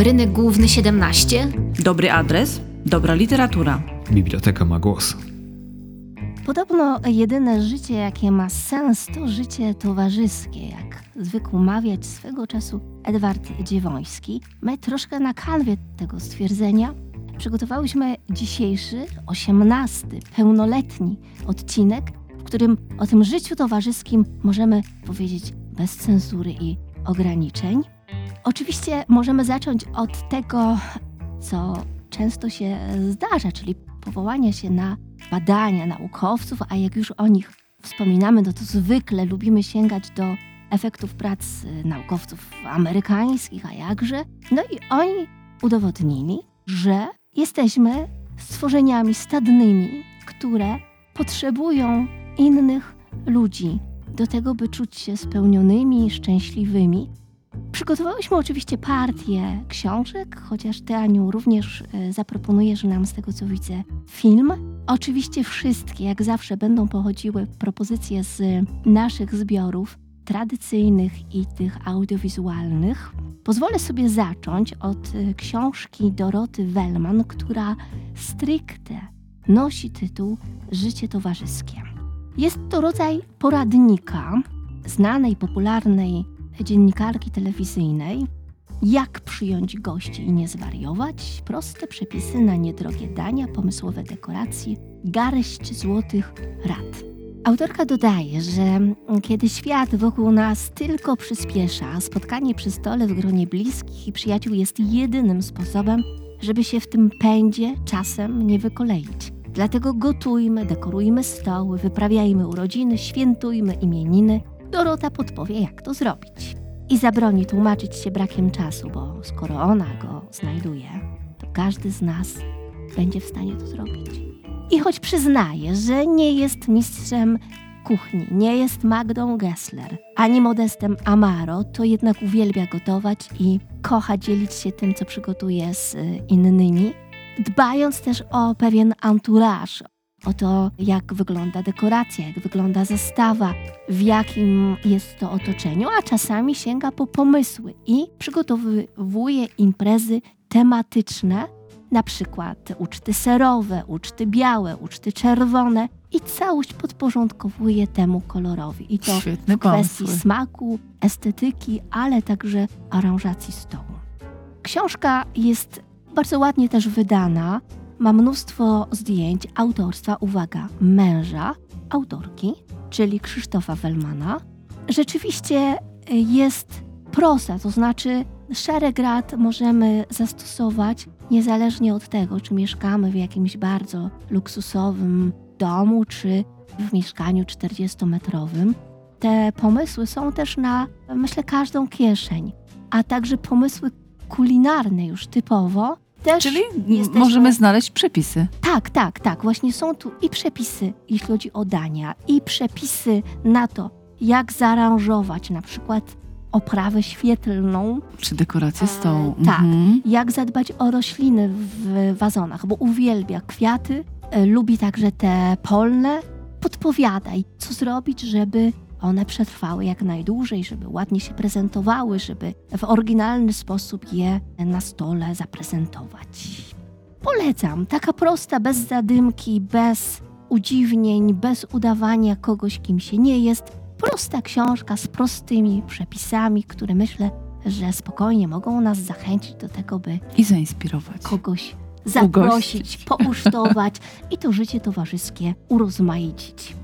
Rynek Główny 17. Dobry adres, dobra literatura. Biblioteka ma głos. Podobno jedyne życie, jakie ma sens, to życie towarzyskie, jak zwykł mawiać swego czasu Edward Dziewoński. My troszkę na kanwie tego stwierdzenia przygotowałyśmy dzisiejszy, osiemnasty, pełnoletni odcinek, w którym o tym życiu towarzyskim możemy powiedzieć bez cenzury i ograniczeń. Oczywiście możemy zacząć od tego, co często się zdarza, czyli powołania się na badania naukowców, a jak już o nich wspominamy, no to zwykle lubimy sięgać do efektów prac y, naukowców amerykańskich, a jakże. No i oni udowodnili, że jesteśmy stworzeniami stadnymi, które potrzebują innych ludzi do tego, by czuć się spełnionymi, szczęśliwymi. Przygotowałyśmy oczywiście partię książek, chociaż Ty, Aniu, również y, zaproponujesz nam, z tego co widzę, film. Oczywiście wszystkie, jak zawsze, będą pochodziły propozycje z naszych zbiorów tradycyjnych i tych audiowizualnych. Pozwolę sobie zacząć od y, książki Doroty Wellman, która stricte nosi tytuł Życie towarzyskie. Jest to rodzaj poradnika znanej, popularnej dziennikarki telewizyjnej, jak przyjąć gości i nie zwariować, proste przepisy na niedrogie dania, pomysłowe dekoracje, garść złotych rad. Autorka dodaje, że kiedy świat wokół nas tylko przyspiesza, spotkanie przy stole w gronie bliskich i przyjaciół jest jedynym sposobem, żeby się w tym pędzie czasem nie wykoleić. Dlatego gotujmy, dekorujmy stoły, wyprawiajmy urodziny, świętujmy imieniny. Dorota podpowie, jak to zrobić. I zabroni tłumaczyć się brakiem czasu, bo skoro ona go znajduje, to każdy z nas będzie w stanie to zrobić. I choć przyznaje, że nie jest mistrzem kuchni, nie jest Magdą Gessler, ani Modestem Amaro, to jednak uwielbia gotować i kocha dzielić się tym, co przygotuje z y, innymi, dbając też o pewien entourage, o to, jak wygląda dekoracja, jak wygląda zestawa, w jakim jest to otoczeniu, a czasami sięga po pomysły i przygotowuje imprezy tematyczne, na przykład uczty serowe, uczty białe, uczty czerwone i całość podporządkowuje temu kolorowi. I to Świetny w kwestii pomysł. smaku, estetyki, ale także aranżacji stołu. Książka jest bardzo ładnie też wydana. Ma mnóstwo zdjęć autorstwa, uwaga, męża autorki, czyli Krzysztofa Wellmana. Rzeczywiście y, jest prosa, to znaczy szereg rad możemy zastosować niezależnie od tego, czy mieszkamy w jakimś bardzo luksusowym domu, czy w mieszkaniu 40-metrowym. Te pomysły są też na, myślę, każdą kieszeń, a także pomysły kulinarne już typowo. Też Czyli jesteśmy- możemy znaleźć przepisy. tak, tak, tak. Właśnie są tu i przepisy, jeśli chodzi o dania, i przepisy na to, jak zaaranżować na przykład oprawę świetlną, Czy dekoracje E, stołu. tak. Mhm. jak zadbać o rośliny w wazonach, bo uwielbia kwiaty, e, lubi także te polne. Podpowiadaj, co zrobić, żeby one przetrwały jak najdłużej, żeby ładnie się prezentowały, żeby w oryginalny sposób je na stole zaprezentować. Polecam, taka prosta, bez zadymki, bez udziwnień, bez udawania kogoś, kim się nie jest. Prosta książka z prostymi przepisami, które myślę, że spokojnie mogą nas zachęcić do tego, by I zainspirować. kogoś zaprosić, Ugościć. pousztować i to życie towarzyskie urozmaicić.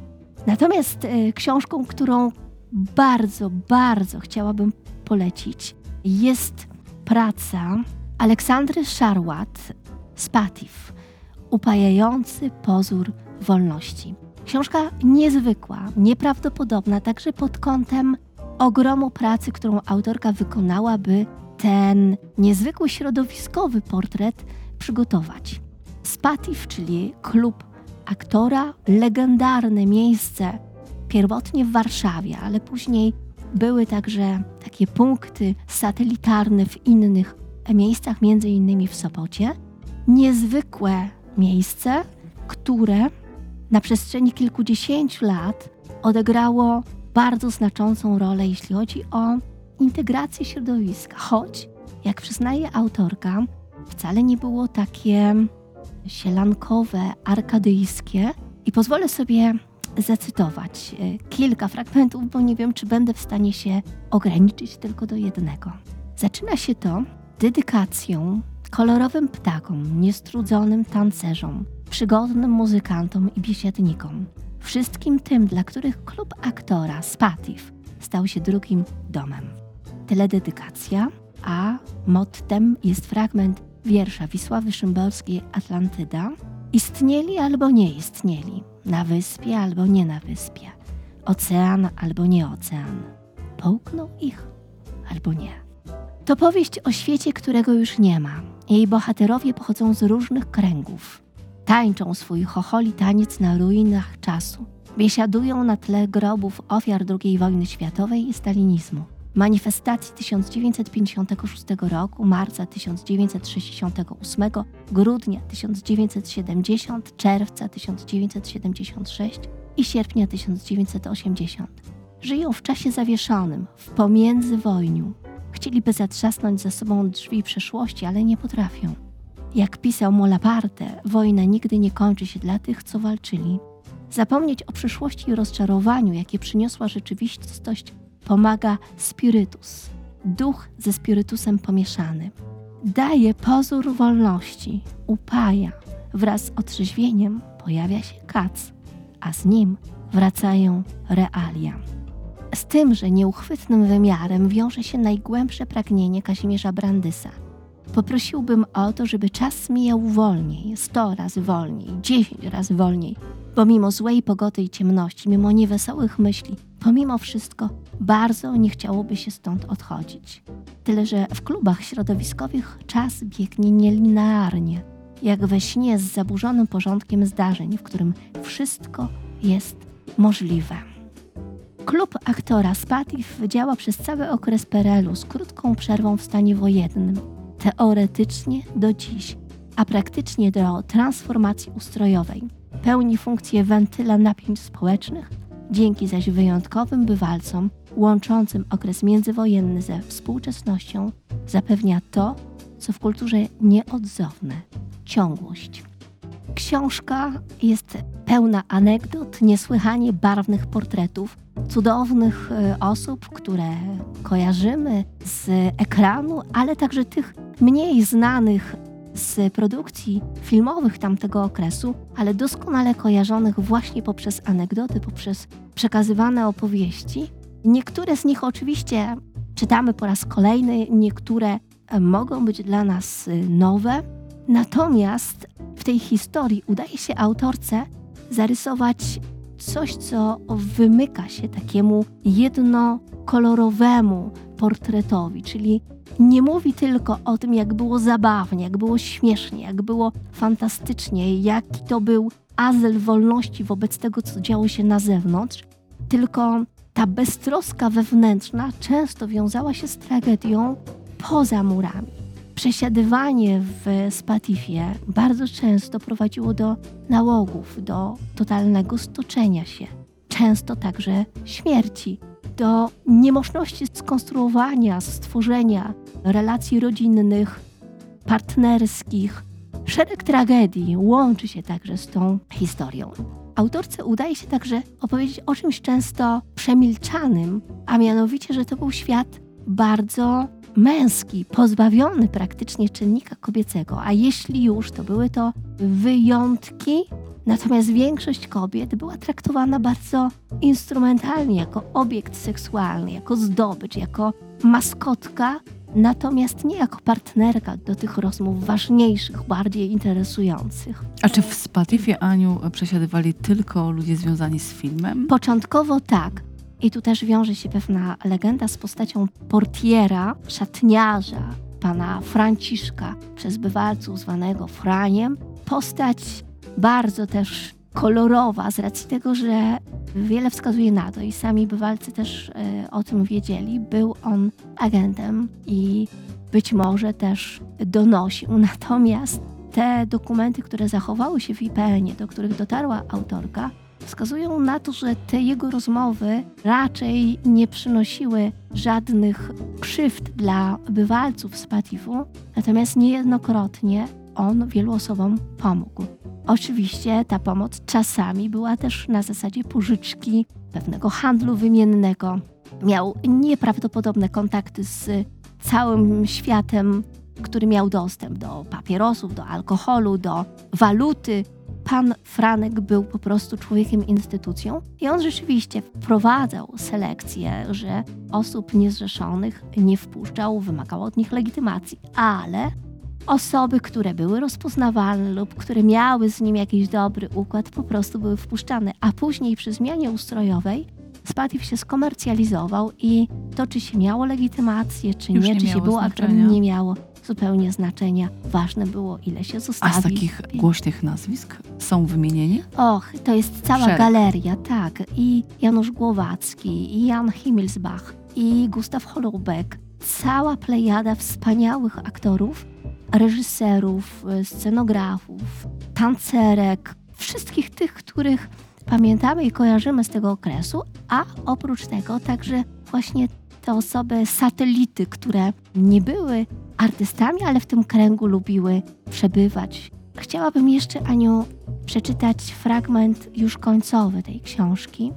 Natomiast e, książką, którą bardzo, bardzo chciałabym polecić, jest praca Aleksandry Szarłat Spatif Upajający pozór wolności. Książka niezwykła, nieprawdopodobna, także pod kątem ogromu pracy, którą autorka wykonała, by ten niezwykły środowiskowy portret przygotować. Spatif, czyli klub aktora, legendarne miejsce, pierwotnie w Warszawie, ale później były także takie punkty satelitarne w innych miejscach, między innymi w Sopocie. Niezwykłe miejsce, które na przestrzeni kilkudziesięciu lat odegrało bardzo znaczącą rolę, jeśli chodzi o integracji środowiska, choć, jak przyznaje autorka, wcale nie było takie sielankowe, arkadyjskie. I pozwolę sobie zacytować e, kilka fragmentów, bo nie wiem, czy będę w stanie się ograniczyć tylko do jednego. Zaczyna się to dedykacją kolorowym ptakom, niestrudzonym tancerzom, przygodnym muzykantom i biesiadnikom. Wszystkim tym, dla których klub aktora Spatif stał się drugim domem. Tyle dedykacja, a mottem jest fragment wiersza Wisławy Szymborskiej Atlantyda. Istnieli albo nie istnieli, na wyspie albo nie na wyspie, ocean albo nie ocean. Połknął ich albo nie. To powieść o świecie, którego już nie ma. Jej bohaterowie pochodzą z różnych kręgów. Tańczą swój chocholi taniec na ruinach czasu. Biesiadują na tle grobów ofiar II wojny światowej i stalinizmu. Manifestacji 1956 roku, marca 1968, grudnia 1970, czerwca 1976 i sierpnia 1980. Żyją w czasie zawieszonym, w pomiędzywojniu. Chcieliby zatrzasnąć za sobą drzwi przeszłości, ale nie potrafią. Jak pisał Molaparte, wojna nigdy nie kończy się dla tych, co walczyli. Zapomnieć o przyszłości i rozczarowaniu, jakie przyniosła rzeczywistość, pomaga spirytus, duch ze spirytusem pomieszany. Daje pozór wolności, upaja. Wraz z otrzeźwieniem pojawia się kac, a z nim wracają realia. Z tymże nieuchwytnym wymiarem wiąże się najgłębsze pragnienie Kazimierza Brandysa. Poprosiłbym o to, żeby czas mijał wolniej, sto razy wolniej, dziesięć razy wolniej, bo mimo złej pogody i ciemności, mimo niewesołych myśli, pomimo wszystko bardzo nie chciałoby się stąd odchodzić. Tyle, że w klubach środowiskowych czas biegnie nielinearnie, jak we śnie z zaburzonym porządkiem zdarzeń, w którym wszystko jest możliwe. Klub aktora Spatif działa przez cały okres PRL-u z krótką przerwą w stanie wojennym. Teoretycznie do dziś, a praktycznie do transformacji ustrojowej. Pełni funkcję wentyla napięć społecznych, dzięki zaś wyjątkowym bywalcom łączącym okres międzywojenny ze współczesnością zapewnia to, co w kulturze nieodzowne ciągłość. Książka jest pełna anegdot, niesłychanie barwnych portretów, cudownych e, osób, które kojarzymy z ekranu, ale także tych mniej znanych z produkcji filmowych tamtego okresu, ale doskonale kojarzonych właśnie poprzez anegdoty, poprzez przekazywane opowieści. Niektóre z nich oczywiście czytamy po raz kolejny, niektóre e, mogą być dla nas e, nowe. Natomiast w tej historii udaje się autorce zarysować coś, co wymyka się takiemu jednokolorowemu portretowi, czyli nie mówi tylko o tym, jak było zabawnie, jak było śmiesznie, jak było fantastycznie, jaki to był azyl wolności wobec tego, co działo się na zewnątrz, tylko ta beztroska wewnętrzna często wiązała się z tragedią poza murami. Przesiadywanie w Spatifie bardzo często prowadziło do nałogów, do totalnego stoczenia się, często także śmierci, do niemożności skonstruowania, stworzenia relacji rodzinnych, partnerskich. Szereg tragedii łączy się także z tą historią. Autorce udaje się także opowiedzieć o czymś często przemilczanym, a mianowicie, że to był świat bardzo męski, pozbawiony praktycznie czynnika kobiecego, a jeśli już, to były to wyjątki, natomiast większość kobiet była traktowana bardzo instrumentalnie, jako obiekt seksualny, jako zdobycz, jako maskotka, natomiast nie jako partnerka do tych rozmów ważniejszych, bardziej interesujących. A czy w Spatifie, Aniu, przesiadywali tylko ludzie związani z filmem? Początkowo tak. I tu też wiąże się pewna legenda z postacią portiera, szatniarza, pana Franciszka, przez bywalców zwanego Franiem. Postać bardzo też kolorowa, z racji tego, że wiele wskazuje na to i sami bywalcy też e, o tym wiedzieli. Był on agentem i być może też donosił. Natomiast te dokumenty, które zachowały się w IPN-ie, do których dotarła autorka, wskazują na to, że te jego rozmowy raczej nie przynosiły żadnych krzywd dla bywalców z Patifu, natomiast niejednokrotnie on wielu osobom pomógł. Oczywiście ta pomoc czasami była też na zasadzie pożyczki, pewnego handlu wymiennego. Miał nieprawdopodobne kontakty z całym światem, który miał dostęp do papierosów, do alkoholu, do waluty. Pan Franek był po prostu człowiekiem instytucją i on rzeczywiście wprowadzał selekcję, że osób niezrzeszonych nie wpuszczał, wymagał od nich legitymacji, ale osoby, które były rozpoznawalne lub które miały z nim jakiś dobry układ, po prostu były wpuszczane. A później przy zmianie ustrojowej Spatif się skomercjalizował i to, czy się miało legitymację, czy nie, nie czy się było aktorem, nie miało zupełnie znaczenia. Ważne było, ile się A zostawi. z takich głośnych nazwisk są wymienieni? Och, to jest cała Szereg. galeria, tak. I Janusz Głowacki, i Jan Himmelsbach, i Gustaw Holubek. Cała plejada wspaniałych aktorów, reżyserów, y, scenografów, tancerek, wszystkich tych, których pamiętamy i kojarzymy z tego okresu, a oprócz tego także właśnie te osoby, satelity, które nie były artystami, ale w tym kręgu lubiły przebywać. Chciałabym jeszcze, Aniu, przeczytać fragment już końcowy tej książki.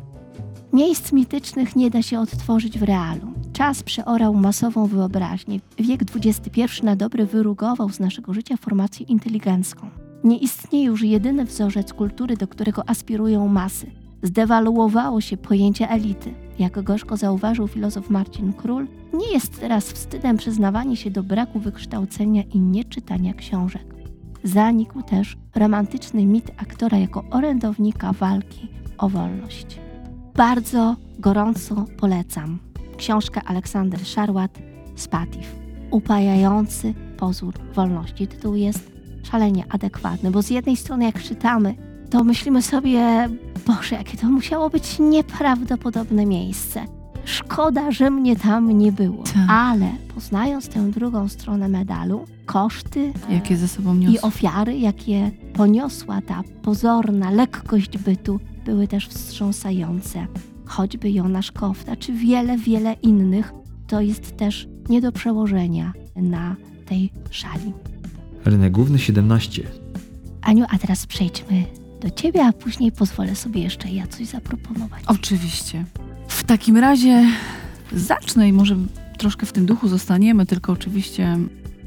Miejsc mitycznych nie da się odtworzyć w realu. Czas przeorał masową wyobraźnię. Wiek XXI na dobre wyrugował z naszego życia formację inteligencką. Nie istnieje już jedyny wzorzec kultury, do którego aspirują masy. Zdewaluowało się pojęcie elity. Jak gorzko zauważył filozof Marcin Król, nie jest teraz wstydem przyznawanie się do braku wykształcenia i nieczytania książek. Zanikł też romantyczny mit aktora jako orędownika walki o wolność. Bardzo gorąco polecam książkę Aleksander Szarłat Spatif. Upajający pozór wolności. Tytuł jest szalenie adekwatny, bo z jednej strony jak czytamy, to myślimy sobie, Boże, jakie to musiało być nieprawdopodobne miejsce. Szkoda, że mnie tam nie było. Tak. Ale poznając tę drugą stronę medalu, koszty Jakie ze sobą i ofiary, jakie poniosła ta pozorna lekkość bytu, były też wstrząsające. Choćby Jonasz Kofta, czy wiele, wiele innych, to jest też nie do przełożenia na tej szali. Rynek Główny 17. Aniu, a teraz przejdźmy do ciebie, a później pozwolę sobie jeszcze ja coś zaproponować. Oczywiście. W takim razie zacznę i może troszkę w tym duchu zostaniemy, tylko oczywiście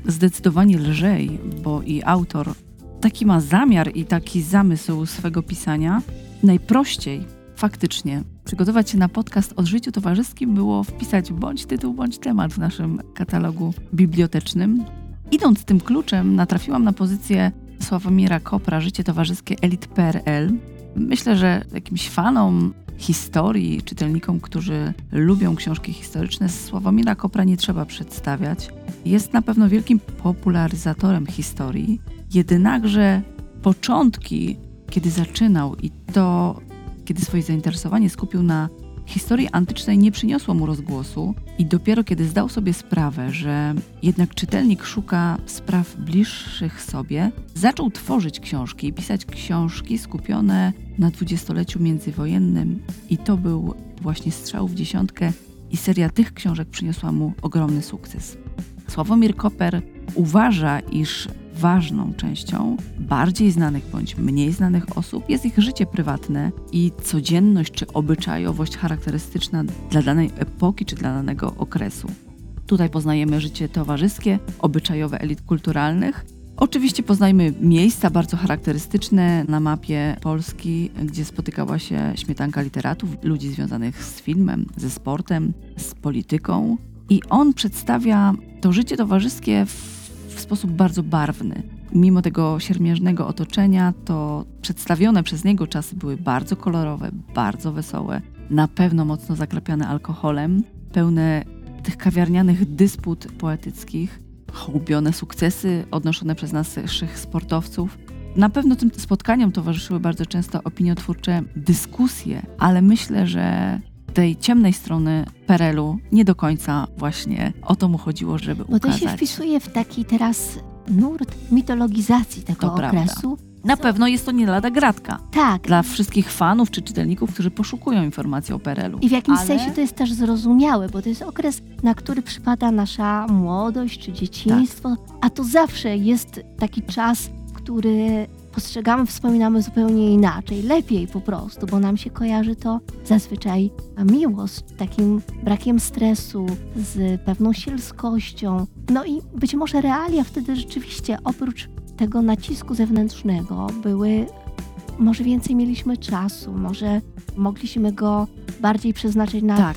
zdecydowanie lżej, bo i autor taki ma zamiar i taki zamysł swego pisania. Najprościej faktycznie przygotować się na podcast o życiu towarzyskim było wpisać bądź tytuł, bądź temat w naszym katalogu bibliotecznym. Idąc tym kluczem, natrafiłam na pozycję Sławomira Kopra, Życie towarzyskie elit.pl. Myślę, że jakimś fanom historii, czytelnikom, którzy lubią książki historyczne, Sławomira Kopra nie trzeba przedstawiać. Jest na pewno wielkim popularyzatorem historii, jednakże początki, kiedy zaczynał i to, kiedy swoje zainteresowanie skupił na historii antycznej, nie przyniosło mu rozgłosu i dopiero kiedy zdał sobie sprawę, że jednak czytelnik szuka spraw bliższych sobie, zaczął tworzyć książki i pisać książki skupione na dwudziestoleciu międzywojennym i to był właśnie strzał w dziesiątkę i seria tych książek przyniosła mu ogromny sukces. Sławomir Koper uważa, iż ważną częścią bardziej znanych bądź mniej znanych osób jest ich życie prywatne i codzienność czy obyczajowość charakterystyczna dla danej epoki czy dla danego okresu. Tutaj poznajemy życie towarzyskie, obyczajowe elit kulturalnych. Oczywiście poznajmy miejsca bardzo charakterystyczne na mapie Polski, gdzie spotykała się śmietanka literatów, ludzi związanych z filmem, ze sportem, z polityką. I on przedstawia to życie towarzyskie w, sposób bardzo barwny. Mimo tego siermiężnego otoczenia, to przedstawione przez niego czasy były bardzo kolorowe, bardzo wesołe, na pewno mocno zakrapiane alkoholem, pełne tych kawiarnianych dysput poetyckich, hołubione sukcesy odnoszone przez naszych sportowców. Na pewno tym spotkaniom towarzyszyły bardzo często opiniotwórcze dyskusje, ale myślę, że tej ciemnej strony Perelu nie do końca właśnie o to mu chodziło, żeby Bo to się ukazać. wpisuje w taki teraz nurt mitologizacji tego To prawda. okresu. Na pewno jest to nie lada gratka Tak. dla wszystkich fanów czy czytelników, którzy poszukują informacji o PRL-u. I w jakimś Ale- sensie to jest też zrozumiałe, bo to jest okres, na który przypada nasza młodość czy dzieciństwo, Tak. a to zawsze jest taki czas, który postrzegamy, wspominamy zupełnie inaczej, lepiej po prostu, bo nam się kojarzy to zazwyczaj miło, z takim brakiem stresu, z pewną sielskością. No i być może realia wtedy rzeczywiście oprócz tego nacisku zewnętrznego były, może więcej mieliśmy czasu, może mogliśmy go bardziej przeznaczyć na Tak.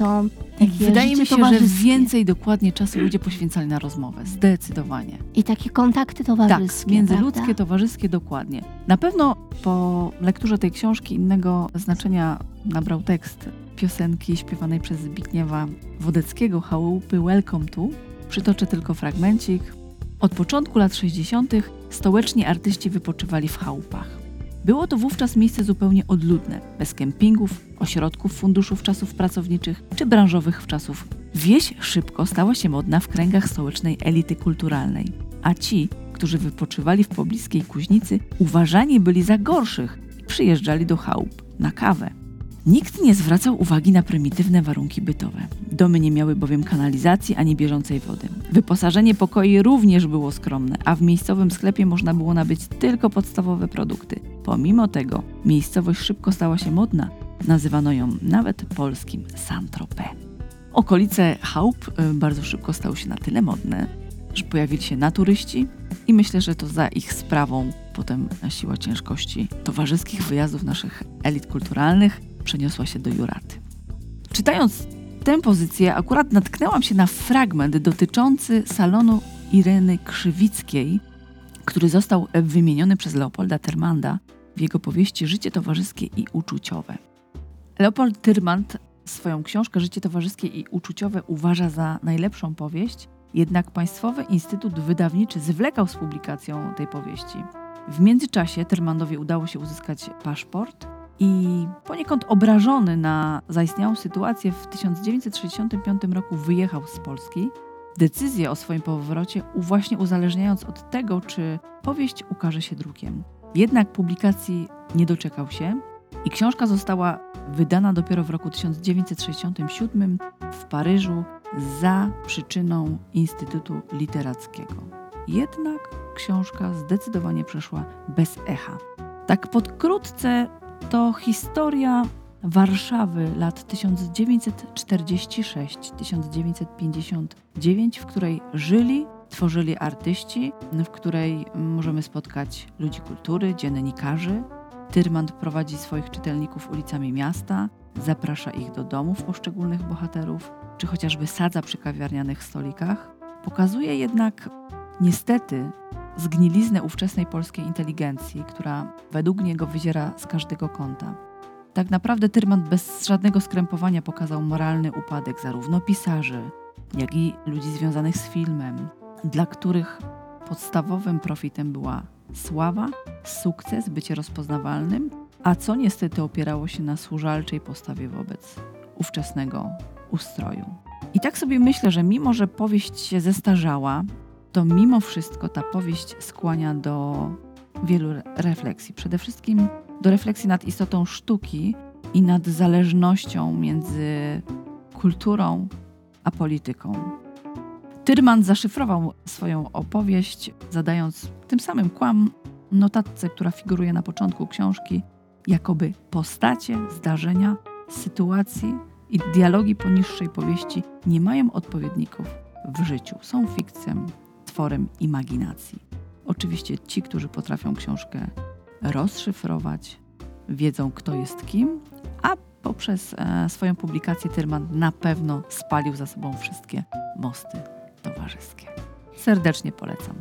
takie wydaje mi się, że więcej dokładnie czasu ludzie poświęcali na rozmowę. Zdecydowanie. i takie kontakty Tak, towarzyskie. międzyludzkie, prawda? towarzyskie, dokładnie. Na pewno po lekturze tej książki innego znaczenia nabrał tekst piosenki śpiewanej przez Zbigniewa Wodeckiego Chałupy Welcome to. Przytoczę tylko fragmencik. Od początku lat 60. stołeczni artyści wypoczywali w chałupach. Było to wówczas miejsce zupełnie odludne, bez kempingów, ośrodków, funduszów czasów pracowniczych czy branżowych czasów. Wieś szybko stała się modna w kręgach stołecznej elity kulturalnej, a ci, którzy wypoczywali w pobliskiej Kuźnicy, uważani byli za gorszych i przyjeżdżali do chałup na kawę. Nikt nie zwracał uwagi na prymitywne warunki bytowe. Domy nie miały bowiem kanalizacji ani bieżącej wody. Wyposażenie pokoi również było skromne, a w miejscowym sklepie można było nabyć tylko podstawowe produkty. Pomimo tego miejscowość szybko stała się modna. Nazywano ją nawet polskim Saint-Tropez. Okolice chałup y, bardzo szybko stały się na tyle modne, że pojawili się naturyści i myślę, że to za ich sprawą potem siła ciężkości towarzyskich wyjazdów naszych elit kulturalnych przeniosła się do Juraty. Czytając tę pozycję, akurat natknęłam się na fragment dotyczący salonu Ireny Krzywickiej, który został wymieniony przez Leopolda Tyrmanda w jego powieści Życie towarzyskie i uczuciowe. Leopold Tyrmand swoją książkę Życie towarzyskie i uczuciowe uważa za najlepszą powieść, jednak Państwowy Instytut Wydawniczy zwlekał z publikacją tej powieści. W międzyczasie Tyrmandowi udało się uzyskać paszport i poniekąd obrażony na zaistniałą sytuację w 1965 roku wyjechał z Polski. Decyzję o swoim powrocie właśnie uzależniając od tego, czy powieść ukaże się drukiem. Jednak publikacji nie doczekał się i książka została wydana dopiero w roku 1967 w Paryżu za przyczyną Instytutu Literackiego. Jednak książka zdecydowanie przeszła bez echa. Tak podkrótce to historia Warszawy lat 1946-1959, w której żyli, tworzyli artyści, w której możemy spotkać ludzi kultury, dziennikarzy. Tyrmand prowadzi swoich czytelników ulicami miasta, zaprasza ich do domów poszczególnych bohaterów, czy chociażby sadza przy kawiarnianych stolikach. Pokazuje jednak niestety zgniliznę ówczesnej polskiej inteligencji, która według niego wyziera z każdego kąta. Tak naprawdę Tyrmand bez żadnego skrępowania pokazał moralny upadek zarówno pisarzy, jak i ludzi związanych z filmem, dla których podstawowym profitem była sława, sukces, bycie rozpoznawalnym, a co niestety opierało się na służalczej postawie wobec ówczesnego ustroju. I tak sobie myślę, że mimo, że powieść się zestarzała, to mimo wszystko ta powieść skłania do wielu re- refleksji. Przede wszystkim do refleksji nad istotą sztuki i nad zależnością między kulturą a polityką. Tyrman zaszyfrował swoją opowieść, zadając tym samym kłam notatce, która figuruje na początku książki, jakoby postacie, zdarzenia, sytuacji i dialogi poniższej powieści nie mają odpowiedników w życiu, są fikcją, tworem imaginacji. Oczywiście ci, którzy potrafią książkę rozszyfrować, wiedzą, kto jest kim, a poprzez e, swoją publikację Tyrman na pewno spalił za sobą wszystkie mosty towarzyskie. Serdecznie polecam.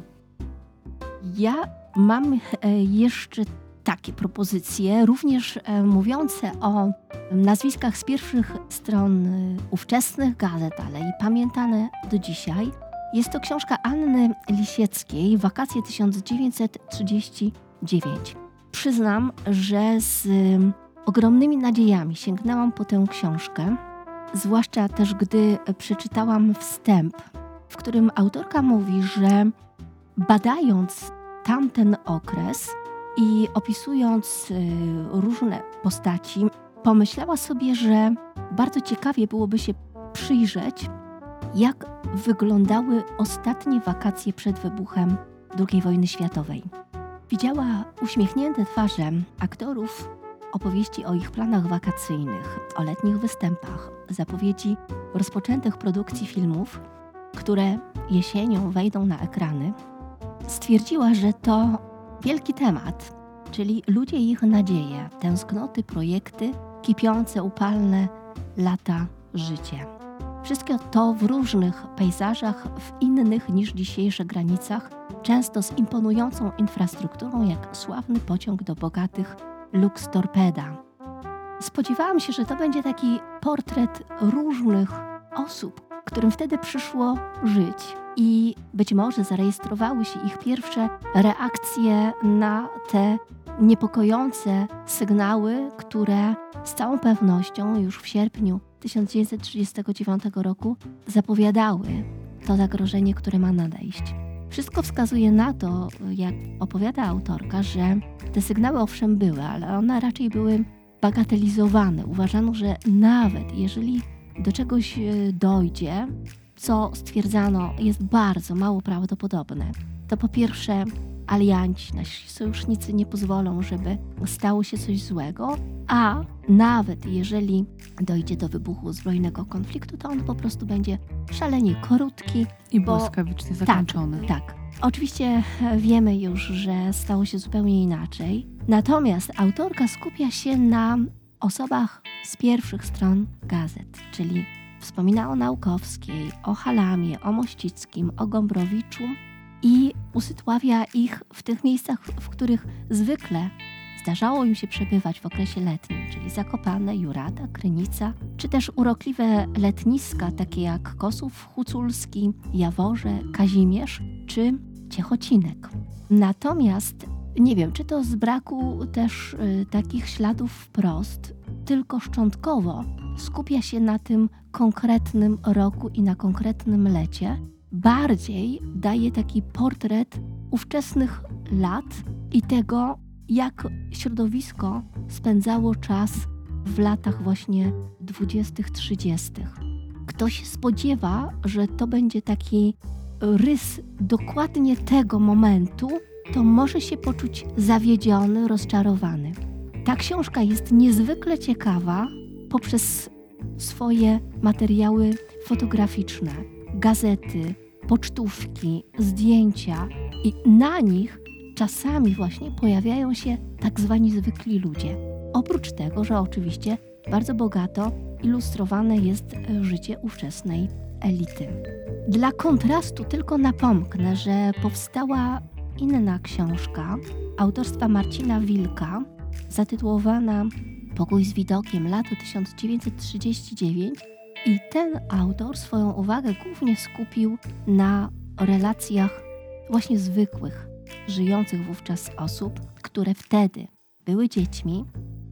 Ja mam e, jeszcze takie propozycje, również e, mówiące o nazwiskach z pierwszych stron e, ówczesnych gazet, ale i pamiętane do dzisiaj. Jest to książka Anny Lisieckiej, Wakacje 1939. Przyznam, że z ogromnymi nadziejami sięgnęłam po tę książkę, zwłaszcza też gdy przeczytałam wstęp, w którym autorka mówi, że badając tamten okres, i opisując y, różne postaci, pomyślała sobie, że bardzo ciekawie byłoby się przyjrzeć, jak wyglądały ostatnie wakacje przed wybuchem II wojny światowej. Widziała uśmiechnięte twarze aktorów, opowieści o ich planach wakacyjnych, o letnich występach, zapowiedzi rozpoczętych produkcji filmów, które jesienią wejdą na ekrany. Stwierdziła, że to wielki temat, czyli ludzie i ich nadzieje, tęsknoty, projekty, kipiące, upalne lata życie. Wszystko to w różnych pejzażach, w innych niż dzisiejsze granicach, często z imponującą infrastrukturą, jak sławny pociąg do bogatych Lux Torpeda. Spodziewałam się, że to będzie taki portret różnych osób, którym wtedy przyszło żyć i być może zarejestrowały się ich pierwsze reakcje na te niepokojące sygnały, które z całą pewnością już w sierpniu 1939 roku zapowiadały to zagrożenie, które ma nadejść. Wszystko wskazuje na to, jak opowiada autorka, że te sygnały owszem były, ale one raczej były bagatelizowane. Uważano, że nawet jeżeli do czegoś e, dojdzie, co stwierdzano jest bardzo mało prawdopodobne, to po pierwsze alianci, nasi sojusznicy nie pozwolą, żeby stało się coś złego, a nawet jeżeli dojdzie do wybuchu zbrojnego konfliktu, to on po prostu będzie szalenie krótki. I Bo- błyskawicznie zakończony. Tak. Oczywiście e, wiemy już, że stało się zupełnie inaczej. Natomiast autorka skupia się na osobach z pierwszych stron gazet, czyli wspomina o Naukowskiej, o Halamie, o Mościckim, o Gombrowiczu i usytuawia ich w tych miejscach, w których zwykle zdarzało im się przebywać w okresie letnim, czyli Zakopane, Jurata, Krynica, czy też urokliwe letniska, takie jak Kosów Huculski, Jaworze, Kazimierz czy Ciechocinek. Natomiast nie wiem, czy to z braku też y, takich śladów wprost, tylko szczątkowo skupia się na tym konkretnym roku i na konkretnym lecie, bardziej daje taki portret ówczesnych lat i tego, jak środowisko spędzało czas w latach właśnie 20-30. Kto się spodziewa, że to będzie taki rys dokładnie tego momentu, to może się poczuć zawiedziony, rozczarowany. Ta książka jest niezwykle ciekawa poprzez swoje materiały fotograficzne, gazety, pocztówki, zdjęcia i na nich czasami właśnie pojawiają się tak zwani zwykli ludzie. Oprócz tego, że oczywiście bardzo bogato ilustrowane jest życie ówczesnej elity. Dla kontrastu tylko napomknę, że powstała inna książka autorstwa Marcina Wilka, zatytułowana Pokój z widokiem, lato 1939. I ten autor swoją uwagę głównie skupił na relacjach właśnie zwykłych, żyjących wówczas osób, które wtedy były dziećmi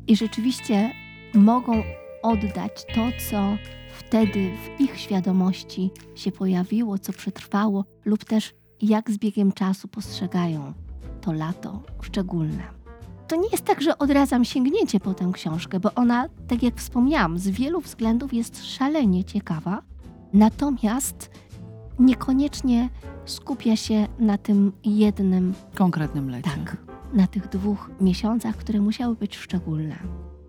i rzeczywiście mogą oddać to, co wtedy w ich świadomości się pojawiło, co przetrwało, lub też jak z biegiem czasu postrzegają to lato szczególne. To nie jest tak, że odradzam sięgnięcie po tę książkę, bo ona, tak jak wspomniałam, z wielu względów jest szalenie ciekawa, natomiast niekoniecznie skupia się na tym jednym Konkretnym lecie. tak, na tych dwóch miesiącach, które musiały być szczególne.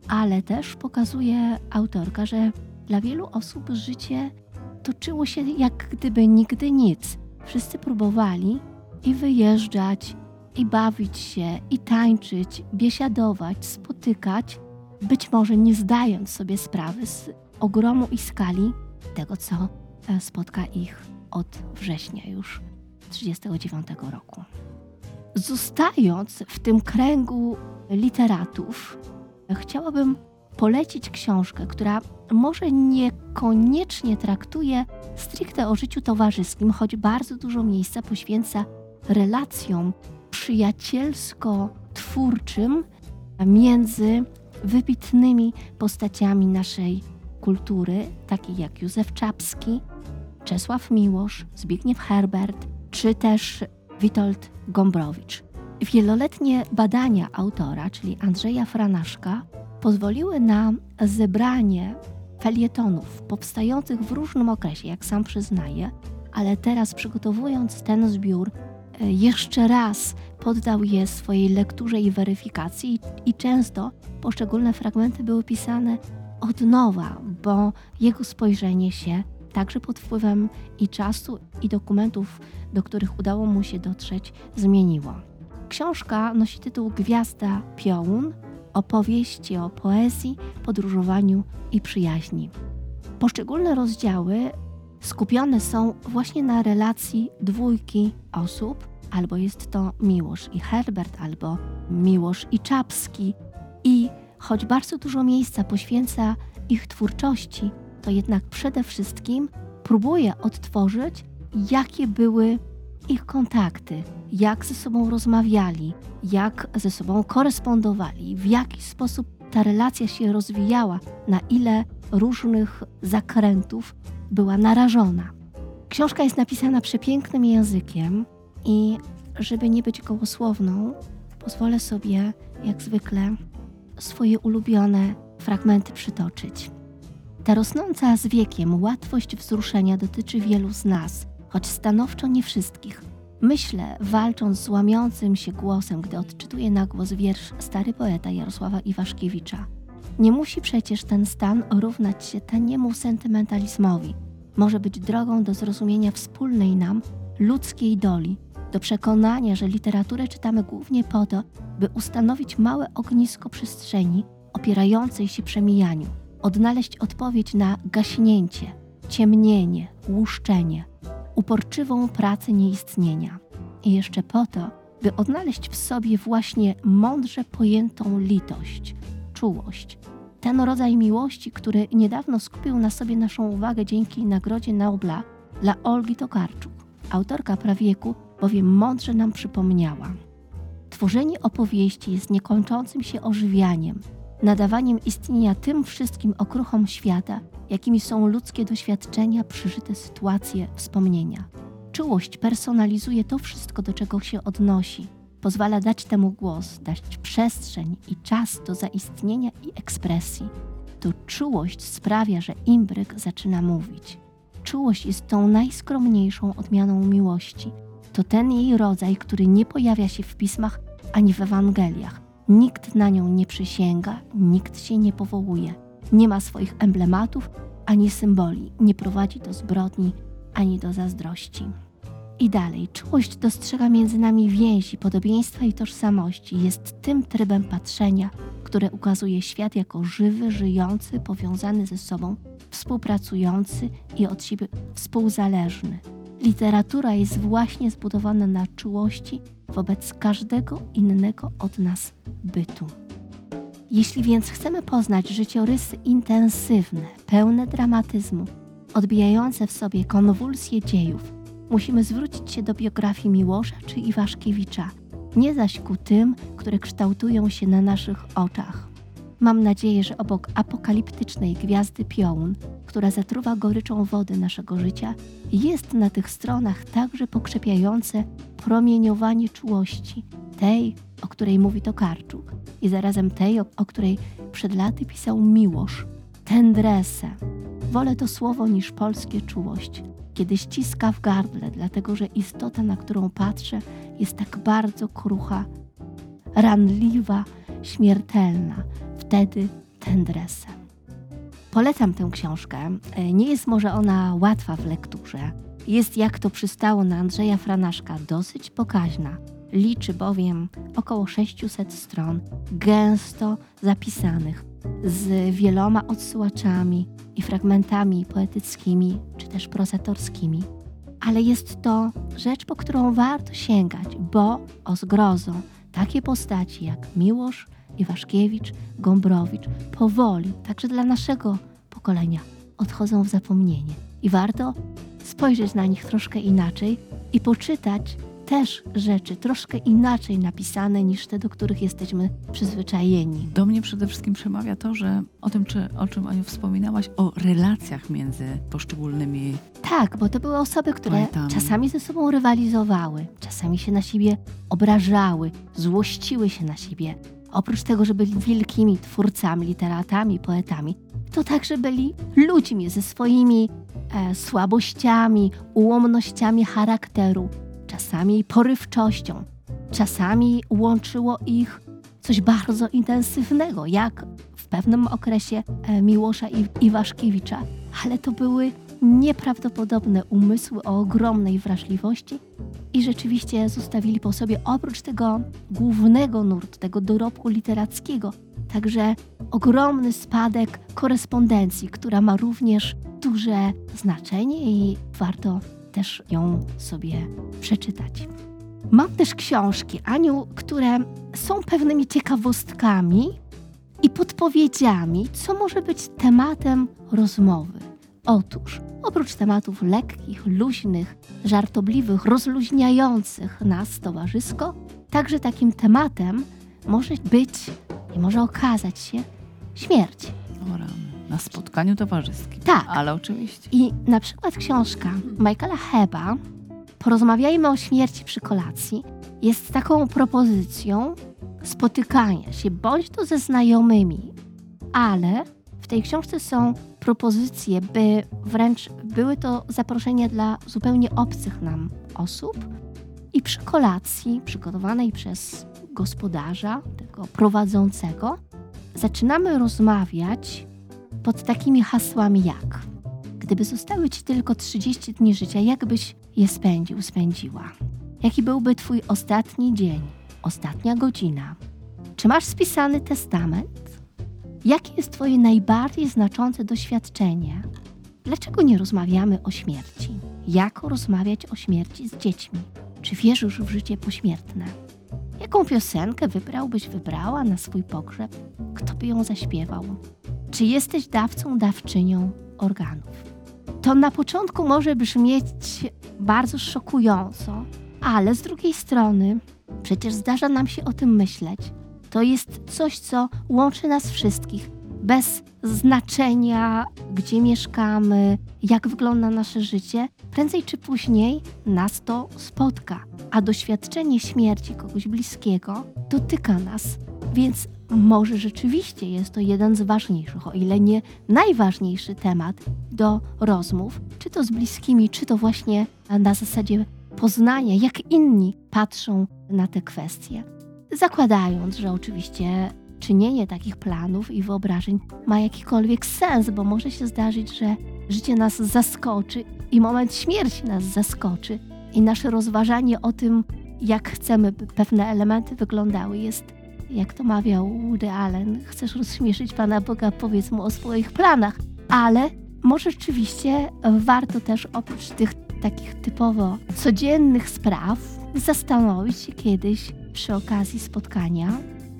Ale też pokazuje autorka, że dla wielu osób życie toczyło się jak gdyby nigdy nic. Wszyscy próbowali i wyjeżdżać, i bawić się, i tańczyć, biesiadować, spotykać, być może nie zdając sobie sprawy z ogromu i skali tego, co e, spotka ich od września już 1939 roku. Zostając w tym kręgu literatów, chciałabym polecić książkę, która może niekoniecznie traktuje stricte o życiu towarzyskim, choć bardzo dużo miejsca poświęca relacjom przyjacielsko-twórczym między wybitnymi postaciami naszej kultury, takich jak Józef Czapski, Czesław Miłosz, Zbigniew Herbert, czy też Witold Gombrowicz. Wieloletnie badania autora, czyli Andrzeja Franaszka, pozwoliły na zebranie felietonów powstających w różnym okresie, jak sam przyznaje, ale teraz przygotowując ten zbiór, jeszcze raz poddał je swojej lekturze i weryfikacji i często poszczególne fragmenty były pisane od nowa, bo jego spojrzenie się także pod wpływem i czasu, i dokumentów, do których udało mu się dotrzeć, zmieniło. Książka nosi tytuł Gwiazda Piołun opowieści o poezji, podróżowaniu i przyjaźni. Poszczególne rozdziały skupione są właśnie na relacji dwójki osób, albo jest to Miłosz i Herbert, albo Miłosz i Czapski. I choć bardzo dużo miejsca poświęca ich twórczości, to jednak przede wszystkim próbuje odtworzyć, jakie były ich kontakty, jak ze sobą rozmawiali, jak ze sobą korespondowali, w jaki sposób ta relacja się rozwijała, na ile różnych zakrętów była narażona. Książka jest napisana przepięknym językiem i żeby nie być gołosłowną, pozwolę sobie, jak zwykle, swoje ulubione fragmenty przytoczyć. Ta rosnąca z wiekiem łatwość wzruszenia dotyczy wielu z nas, choć stanowczo nie wszystkich. Myślę, walcząc z łamiącym się głosem, gdy odczytuję na głos wiersz stary poeta Jarosława Iwaszkiewicza. Nie musi przecież ten stan równać się taniemu sentymentalizmowi. Może być drogą do zrozumienia wspólnej nam ludzkiej doli, do przekonania, że literaturę czytamy głównie po to, by ustanowić małe ognisko przestrzeni opierającej się przemijaniu, odnaleźć odpowiedź na gaśnięcie, ciemnienie, łuszczenie, uporczywą pracę nieistnienia. I jeszcze po to, by odnaleźć w sobie właśnie mądrze pojętą litość, czułość. Ten rodzaj miłości, który niedawno skupił na sobie naszą uwagę dzięki Nagrodzie Nobla dla Olgi Tokarczuk. Autorka prawieku bowiem mądrze nam przypomniała. Tworzenie opowieści jest niekończącym się ożywianiem, nadawaniem istnienia tym wszystkim okruchom świata, jakimi są ludzkie doświadczenia, przeżyte sytuacje, wspomnienia. Czułość personalizuje to wszystko, do czego się odnosi. Pozwala dać temu głos, dać przestrzeń i czas do zaistnienia i ekspresji. To czułość sprawia, że imbryk zaczyna mówić. Czułość jest tą najskromniejszą odmianą miłości. To ten jej rodzaj, który nie pojawia się w pismach ani w Ewangeliach. Nikt na nią nie przysięga, nikt się nie powołuje. Nie ma swoich emblematów ani symboli, nie prowadzi do zbrodni ani do zazdrości. I dalej, czułość dostrzega między nami więzi, podobieństwa i tożsamości. Jest tym trybem patrzenia, które ukazuje świat jako żywy, żyjący, powiązany ze sobą, współpracujący i od siebie współzależny. Literatura jest właśnie zbudowana na czułości wobec każdego innego od nas bytu. Jeśli więc chcemy poznać życiorysy intensywne, pełne dramatyzmu, odbijające w sobie konwulsje dziejów, musimy zwrócić się do biografii Miłosza czy Iwaszkiewicza, nie zaś ku tym, które kształtują się na naszych oczach. Mam nadzieję, że obok apokaliptycznej gwiazdy piołun, która zatruwa goryczą wody naszego życia, jest na tych stronach także pokrzepiające promieniowanie czułości, tej, o której mówi Tokarczuk, i zarazem tej, o, o której przed laty pisał Miłosz, tendresse. Wolę to słowo niż polskie czułość, kiedy ściska w gardle, dlatego że istota, na którą patrzę, jest tak bardzo krucha, ranliwa, śmiertelna. Wtedy tendresse. Polecam tę książkę. E, Nie jest może ona łatwa w lekturze. Jest, jak to przystało na Andrzeja Franaszka, dosyć pokaźna. Liczy bowiem około 600 stron, gęsto zapisanych, z wieloma odsyłaczami i fragmentami poetyckimi czy też prozatorskimi. Ale jest to rzecz, po którą warto sięgać, bo o zgrozą takie postaci jak Miłosz, Iwaszkiewicz, Gombrowicz powoli, także dla naszego pokolenia, odchodzą w zapomnienie. I warto spojrzeć na nich troszkę inaczej i poczytać też rzeczy troszkę inaczej napisane niż te, do których jesteśmy przyzwyczajeni. Do mnie przede wszystkim przemawia to, że o tym, czy, o czym Aniu wspominałaś, o relacjach między poszczególnymi Tak, bo to były osoby, które Poetami. czasami ze sobą rywalizowały, czasami się na siebie obrażały, złościły się na siebie. Oprócz tego, że byli wielkimi twórcami, literatami, poetami, to także byli ludźmi ze swoimi e, słabościami, ułomnościami charakteru, czasami porywczością, czasami łączyło ich coś bardzo intensywnego, jak w pewnym okresie e, Miłosza I- Iwaszkiewicza, ale to były nieprawdopodobne umysły o ogromnej wrażliwości i rzeczywiście zostawili po sobie oprócz tego głównego nurtu, tego dorobku literackiego, także ogromny spadek korespondencji, która ma również duże znaczenie i warto też ją sobie przeczytać. Mam też książki, Aniu, które są pewnymi ciekawostkami i podpowiedziami, co może być tematem rozmowy. Otóż, oprócz tematów lekkich, luźnych, żartobliwych, rozluźniających nas towarzysko, także takim tematem może być i może okazać się śmierć. o rany, na spotkaniu towarzyskim. Tak. Ale oczywiście. I na przykład książka Michaela Heba Porozmawiajmy o śmierci przy kolacji jest taką propozycją spotykania się bądź to ze znajomymi, ale w tej książce są propozycje, by wręcz były to zaproszenia dla zupełnie obcych nam osób i przy kolacji przygotowanej przez gospodarza, tego prowadzącego, zaczynamy rozmawiać pod takimi hasłami jak Gdyby zostały ci tylko 30 dni życia, jak byś je spędził, spędziła? Jaki byłby twój ostatni dzień, ostatnia godzina? Czy masz spisany testament? Jakie jest twoje najbardziej znaczące doświadczenie? Dlaczego nie rozmawiamy o śmierci? Jak rozmawiać o śmierci z dziećmi? Czy wierzysz w życie pośmiertne? Jaką piosenkę wybrałbyś, wybrała na swój pogrzeb? Kto by ją zaśpiewał? Czy jesteś dawcą, dawczynią organów? To na początku może brzmieć bardzo szokująco, ale z drugiej strony przecież zdarza nam się o tym myśleć. To jest coś, co łączy nas wszystkich, bez znaczenia, gdzie mieszkamy, jak wygląda nasze życie. Prędzej czy później nas to spotka, a doświadczenie śmierci kogoś bliskiego dotyka nas. Więc może rzeczywiście jest to jeden z ważniejszych, o ile nie najważniejszy temat do rozmów, czy to z bliskimi, czy to właśnie na zasadzie poznania, jak inni patrzą na te kwestie. Zakładając, że oczywiście czynienie takich planów i wyobrażeń ma jakikolwiek sens, bo może się zdarzyć, że życie nas zaskoczy i moment śmierci nas zaskoczy, i nasze rozważanie o tym, jak chcemy, by pewne elementy wyglądały, jest jak to mawiał Woody Allen, chcesz rozśmieszyć Pana Boga, powiedz mu o swoich planach. Ale może rzeczywiście warto też oprócz tych takich typowo codziennych spraw zastanowić się kiedyś przy okazji spotkania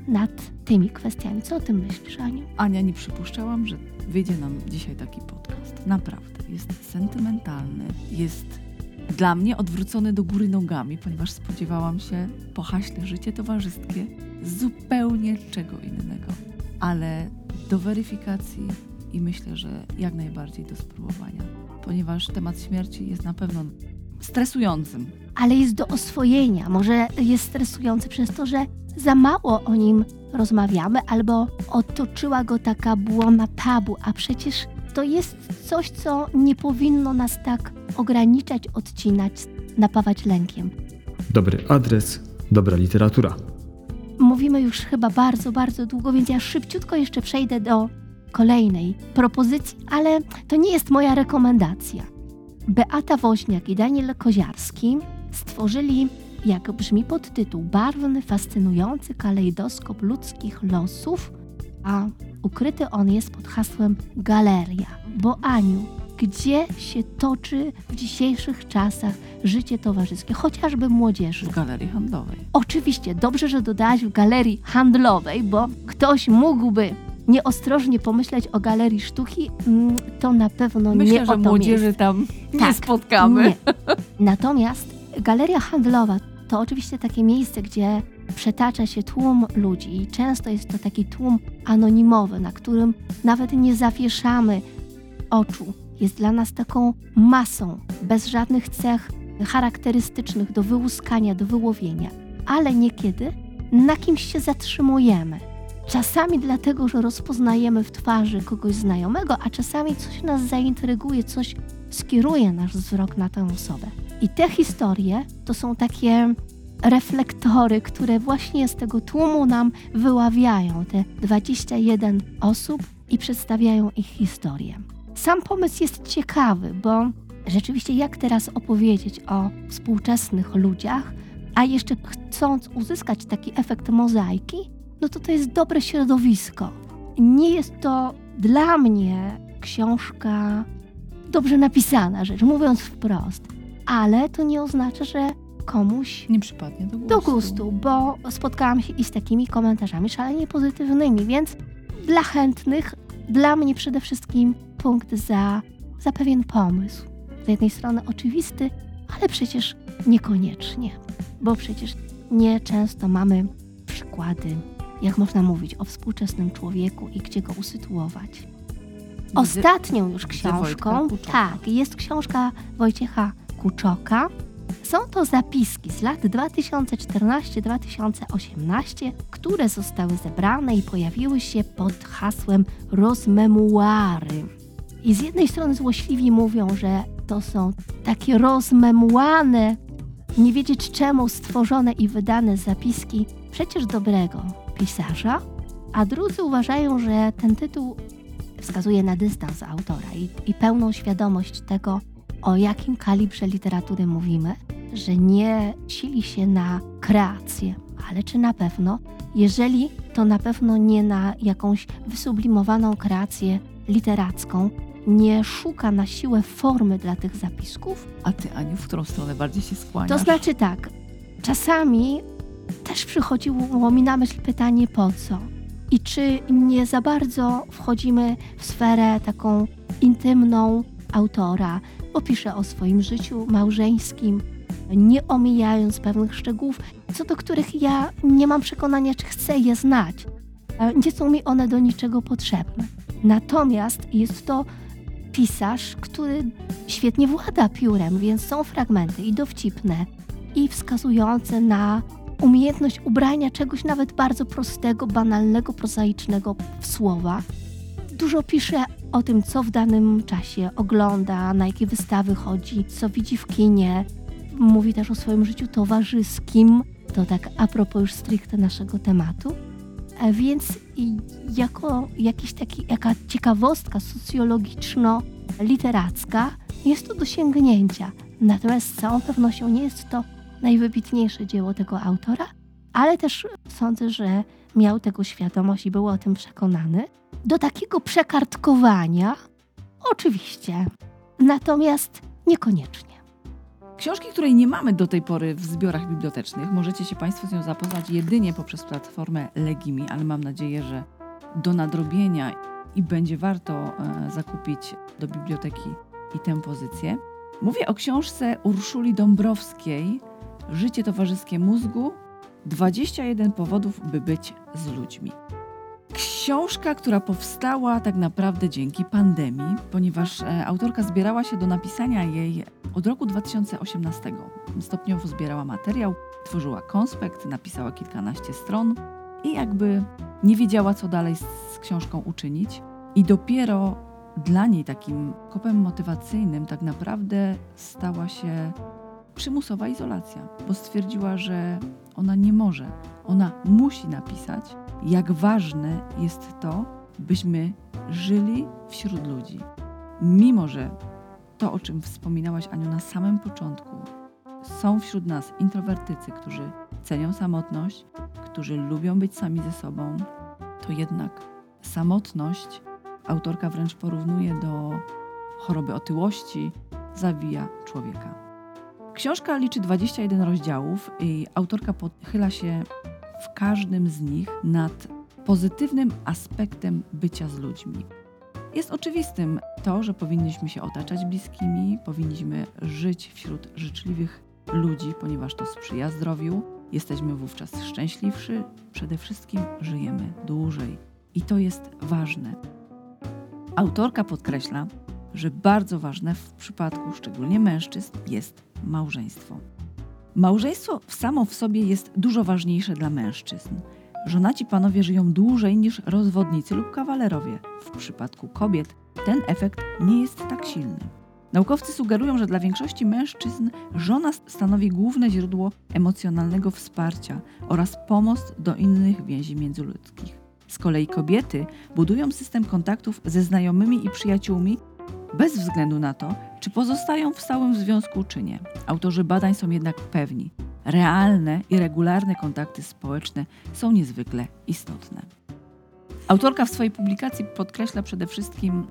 nad tymi kwestiami. Co o tym myślisz, Aniu? Ania, nie przypuszczałam, że wyjdzie nam dzisiaj taki podcast. Naprawdę. Jest sentymentalny, jest dla mnie odwrócony do góry nogami, ponieważ spodziewałam się po haśle życie towarzyskie zupełnie czego innego. Ale do weryfikacji i myślę, że jak najbardziej do spróbowania, ponieważ temat śmierci jest na pewno stresującym. ale jest do oswojenia. Może jest stresujący przez to, że za mało o nim rozmawiamy, albo otoczyła go taka błona tabu, a przecież to jest coś, co nie powinno nas tak ograniczać, odcinać, napawać lękiem. Dobry adres, dobra literatura. Mówimy już chyba bardzo, bardzo długo, więc ja szybciutko jeszcze przejdę do kolejnej propozycji, ale to nie jest moja rekomendacja. Beata Woźniak i Daniel Koziarski stworzyli, jak brzmi podtytuł, barwny, fascynujący kalejdoskop ludzkich losów, a ukryty on jest pod hasłem Galeria. Bo Aniu, gdzie się toczy w dzisiejszych czasach życie towarzyskie, chociażby młodzieży? w galerii handlowej. Oczywiście, dobrze, że dodałaś w galerii handlowej, bo ktoś mógłby nieostrożnie pomyśleć o galerii sztuki, mm, to na pewno Myślę, nie że o to młodzieży miejsce. tam nie Tak, spotkamy. Nie. Natomiast galeria handlowa to oczywiście takie miejsce, gdzie przetacza się tłum ludzi i często jest to taki tłum anonimowy, na którym nawet nie zawieszamy oczu. Jest dla nas taką masą, bez żadnych cech charakterystycznych do wyłuskania, do wyłowienia. Ale niekiedy na kimś się zatrzymujemy. Czasami dlatego, że rozpoznajemy w twarzy kogoś znajomego, a czasami coś nas zaintryguje, coś skieruje nasz wzrok na tę osobę. I te historie to są takie reflektory, które właśnie z tego tłumu nam wyławiają te 21 osób i przedstawiają ich historię. Sam pomysł jest ciekawy, bo rzeczywiście jak teraz opowiedzieć o współczesnych ludziach, a jeszcze chcąc uzyskać taki efekt mozaiki, no to to jest dobre środowisko. Nie jest to dla mnie książka dobrze napisana rzecz, mówiąc wprost, ale to nie oznacza, że komuś Nie przypadnie do gustu. do gustu, bo spotkałam się i z takimi komentarzami szalenie pozytywnymi, więc dla chętnych, dla mnie przede wszystkim punkt za, za pewien pomysł. Z jednej strony oczywisty, ale przecież niekoniecznie, bo przecież nie często mamy przykłady, jak można mówić o współczesnym człowieku i gdzie go usytuować. Ostatnią już książką, tak, jest książka Wojciecha Kuczoka. Są to zapiski z lat 2014-2018, które zostały zebrane i pojawiły się pod hasłem rozmemuary. I z jednej strony złośliwi mówią, że to są takie rozmemułane, nie wiedzieć czemu stworzone i wydane zapiski przecież dobrego pisarza, a drudzy uważają, że ten tytuł wskazuje na dystans autora i, i pełną świadomość tego, o jakim kalibrze literatury mówimy, że nie sili się na kreację, ale czy na pewno, jeżeli to na pewno nie na jakąś wysublimowaną kreację literacką, nie szuka na siłę formy dla tych zapisków, A ty, Aniu, w którą stronę bardziej się skłaniasz? to znaczy tak, czasami też przychodziło mi na myśl pytanie po co? I czy nie za bardzo wchodzimy w sferę taką intymną autora, bo pisze o swoim życiu małżeńskim, nie omijając pewnych szczegółów, co do których ja nie mam przekonania, czy chcę je znać. E, Nie są mi one do niczego potrzebne. Natomiast jest to pisarz, który świetnie włada piórem, więc są fragmenty i dowcipne, i wskazujące na umiejętność ubrania czegoś nawet bardzo prostego, banalnego, prozaicznego w słowa. Dużo pisze o tym, co w danym czasie ogląda, na jakie wystawy chodzi, co widzi w kinie. Mówi też o swoim życiu towarzyskim. To tak a propos już stricte naszego tematu. E, Więc jako jakiś taki, jaka ciekawostka socjologiczno-literacka jest to do sięgnięcia. Natomiast z całą pewnością nie jest to najwybitniejsze dzieło tego autora, ale też sądzę, że miał tego świadomość i był o tym przekonany. Do takiego przekartkowania oczywiście, natomiast niekoniecznie. Książki, której nie mamy do tej pory w zbiorach bibliotecznych, możecie się Państwo z nią zapoznać jedynie poprzez platformę Legimi, ale mam nadzieję, że do nadrobienia i będzie warto e, zakupić do biblioteki i tę pozycję. Mówię o książce Urszuli Dąbrowskiej Życie towarzyskie mózgu 21 powodów, by być z ludźmi. Książka, która powstała tak naprawdę dzięki pandemii, ponieważ e, autorka zbierała się do napisania jej od roku 2018. Stopniowo zbierała materiał, tworzyła konspekt, napisała kilkanaście stron i jakby nie wiedziała, co dalej z, z książką uczynić. I dopiero dla niej takim kopem motywacyjnym tak naprawdę stała się przymusowa izolacja, bo stwierdziła, że ona nie może, ona musi napisać, jak ważne jest to, byśmy żyli wśród ludzi. Mimo, że to, o czym wspominałaś, Aniu, na samym początku, są wśród nas introwertycy, którzy cenią samotność, którzy lubią być sami ze sobą, to jednak samotność autorka wręcz porównuje do choroby otyłości, zawija człowieka. Książka liczy 21 rozdziałów i autorka pochyla się w każdym z nich nad pozytywnym aspektem bycia z ludźmi. Jest oczywistym to, że powinniśmy się otaczać bliskimi, powinniśmy żyć wśród życzliwych ludzi, ponieważ to sprzyja zdrowiu. Jesteśmy wówczas szczęśliwsi, przede wszystkim żyjemy dłużej. I to jest ważne. Autorka podkreśla, że bardzo ważne w przypadku szczególnie mężczyzn jest małżeństwo. Małżeństwo samo w sobie jest dużo ważniejsze dla mężczyzn. Żonaci panowie żyją dłużej niż rozwodnicy lub kawalerowie. W przypadku kobiet ten efekt nie jest tak silny. Naukowcy sugerują, że dla większości mężczyzn żona stanowi główne źródło emocjonalnego wsparcia oraz pomost do innych więzi międzyludzkich. Z kolei kobiety budują system kontaktów ze znajomymi i przyjaciółmi bez względu na to, czy pozostają w stałym związku czy nie. Autorzy badań są jednak pewni, realne i regularne kontakty społeczne są niezwykle istotne. Autorka w swojej publikacji podkreśla przede wszystkim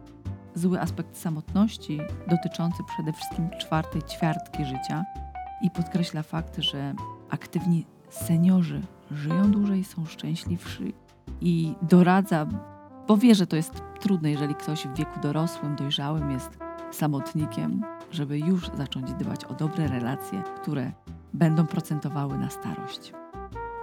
zły aspekt samotności, dotyczący przede wszystkim czwartej ćwiartki życia i podkreśla fakt, że aktywni seniorzy żyją dłużej, są szczęśliwsi i doradza, bo wie, że to jest trudne, jeżeli ktoś w wieku dorosłym, dojrzałym jest samotnikiem, żeby już zacząć dbać o dobre relacje, które będą procentowały na starość.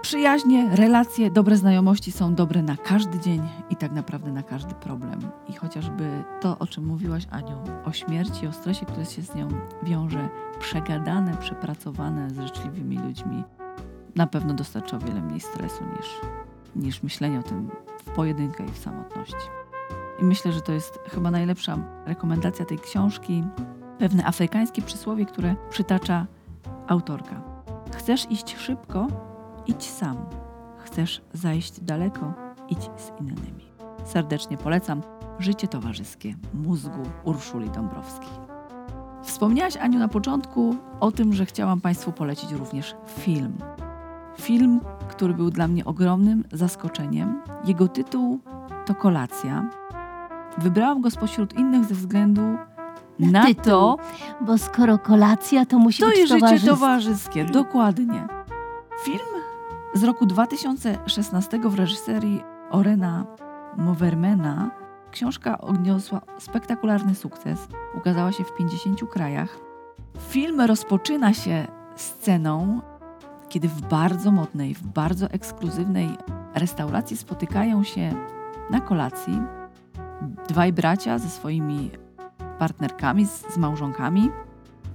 Przyjaźnie, relacje, dobre znajomości są dobre na każdy dzień i tak naprawdę na każdy problem. I chociażby to, o czym mówiłaś, Aniu, o śmierci, o stresie, który się z nią wiąże, przegadane, przepracowane z życzliwymi ludźmi, na pewno dostarcza o wiele mniej stresu niż, niż myślenie o tym w pojedynkę i w samotności. I myślę, że to jest chyba najlepsza rekomendacja tej książki. Pewne afrykańskie przysłowie, które przytacza autorka. Chcesz iść szybko? Idź sam. Chcesz zajść daleko? Idź z innymi. Serdecznie polecam Życie towarzyskie mózgu Urszuli Dąbrowskiej. Wspomniałaś, Aniu, na początku o tym, że chciałam Państwu polecić również film. Film, który był dla mnie ogromnym zaskoczeniem. Jego tytuł to Kolacja. Wybrałam go spośród innych ze względu Na na, tytuł. to, Bo skoro kolacja, to musi to być jest życie towarzyskie, dokładnie. Film z roku 2016 w reżyserii Orena Movermana. Książka odniosła spektakularny sukces. Ukazała się w 50 krajach. Film rozpoczyna się sceną, kiedy w bardzo modnej, w bardzo ekskluzywnej restauracji spotykają się na kolacji dwaj bracia ze swoimi partnerkami, z, z małżonkami.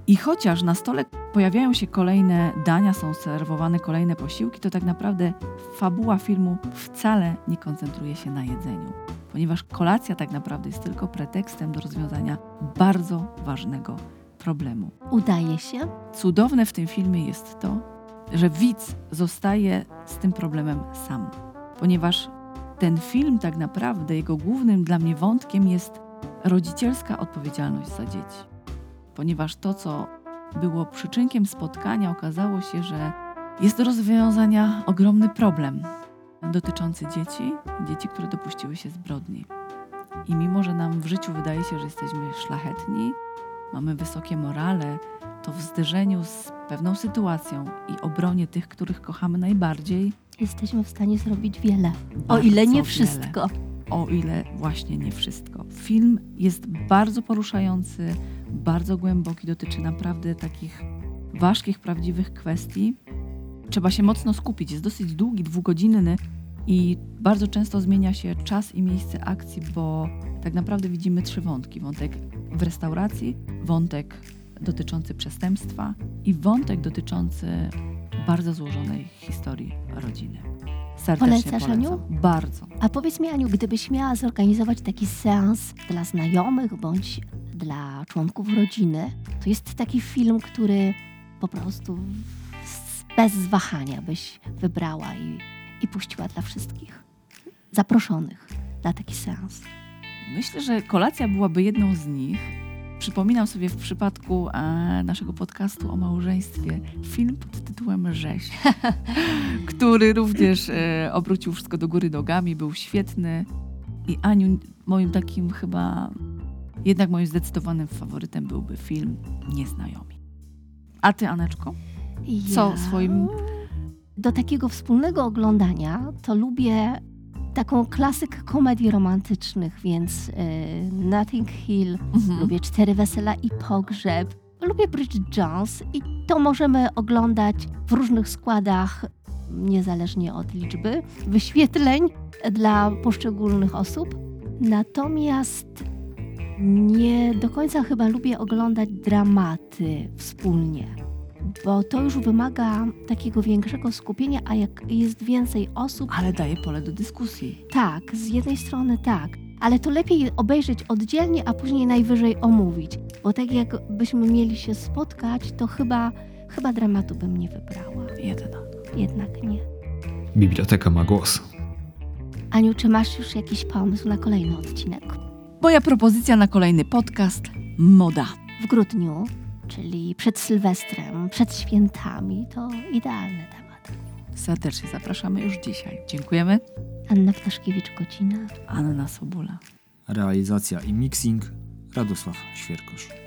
I chociaż na stole pojawiają się kolejne dania, są serwowane kolejne posiłki, to tak naprawdę fabuła filmu wcale nie koncentruje się na jedzeniu, ponieważ kolacja tak naprawdę jest tylko pretekstem do rozwiązania bardzo ważnego problemu. Udaje się? Cudowne w tym filmie jest to, że widz zostaje z tym problemem sam, ponieważ ten film tak naprawdę, jego głównym dla mnie wątkiem jest rodzicielska odpowiedzialność za dzieci. Ponieważ to, co było przyczynkiem spotkania, okazało się, że jest do rozwiązania ogromny problem dotyczący dzieci, dzieci, które dopuściły się zbrodni. I mimo, że nam w życiu wydaje się, że jesteśmy szlachetni, mamy wysokie morale, to w zderzeniu z pewną sytuacją i obronie tych, których kochamy najbardziej, Jesteśmy w stanie zrobić wiele. O bardzo ile nie wiele. wszystko. o ile właśnie nie wszystko. Film jest bardzo poruszający, bardzo głęboki, dotyczy naprawdę takich ważkich, prawdziwych kwestii. Trzeba się mocno skupić. Jest dosyć długi, dwugodzinny i bardzo często zmienia się czas i miejsce akcji, bo tak naprawdę widzimy trzy wątki. Wątek w restauracji, wątek dotyczący przestępstwa i wątek dotyczący bardzo złożonej historii rodziny. Serdecznie Polecasz, polecam. Aniu? Bardzo. A powiedz mi, Aniu, gdybyś miała zorganizować taki seans dla znajomych bądź dla członków rodziny, to jest taki film, który po prostu bez wahania byś wybrała i, i puściła dla wszystkich zaproszonych na taki seans. Myślę, że kolacja byłaby jedną z nich. Przypominam sobie w przypadku e, naszego podcastu o małżeństwie film pod tytułem Rzeź, który również e, obrócił wszystko do góry nogami, był świetny. I Aniu, moim takim chyba, jednak moim zdecydowanym faworytem byłby film Nieznajomi. A ty, Aneczko? Co Ja swoim... Do takiego wspólnego oglądania to lubię taką klasyk komedii romantycznych, więc y, Notting Hill, Mhm. lubię Cztery Wesela i Pogrzeb, lubię Bridget Jones i To możemy oglądać w różnych składach, niezależnie od liczby wyświetleń dla poszczególnych osób. Natomiast nie do końca chyba lubię oglądać dramaty wspólnie, bo to już wymaga takiego większego skupienia, a jak jest więcej osób, Ale daje pole do dyskusji. tak, z jednej strony tak, ale to lepiej obejrzeć oddzielnie, a później najwyżej omówić, bo tak jakbyśmy mieli się spotkać, to chyba, chyba dramatu bym nie wybrała. Jedna. Jednak nie. Biblioteka ma głos. Aniu, czy masz już jakiś pomysł na kolejny odcinek? Moja propozycja na kolejny podcast moda. W grudniu, czyli przed Sylwestrem, przed świętami, to idealny temat. Serdecznie zapraszamy już dzisiaj. Dziękujemy. Anna Ptaszkiewicz-Godzina. Anna Sobula. Realizacja i mixing Radosław Świerkosz.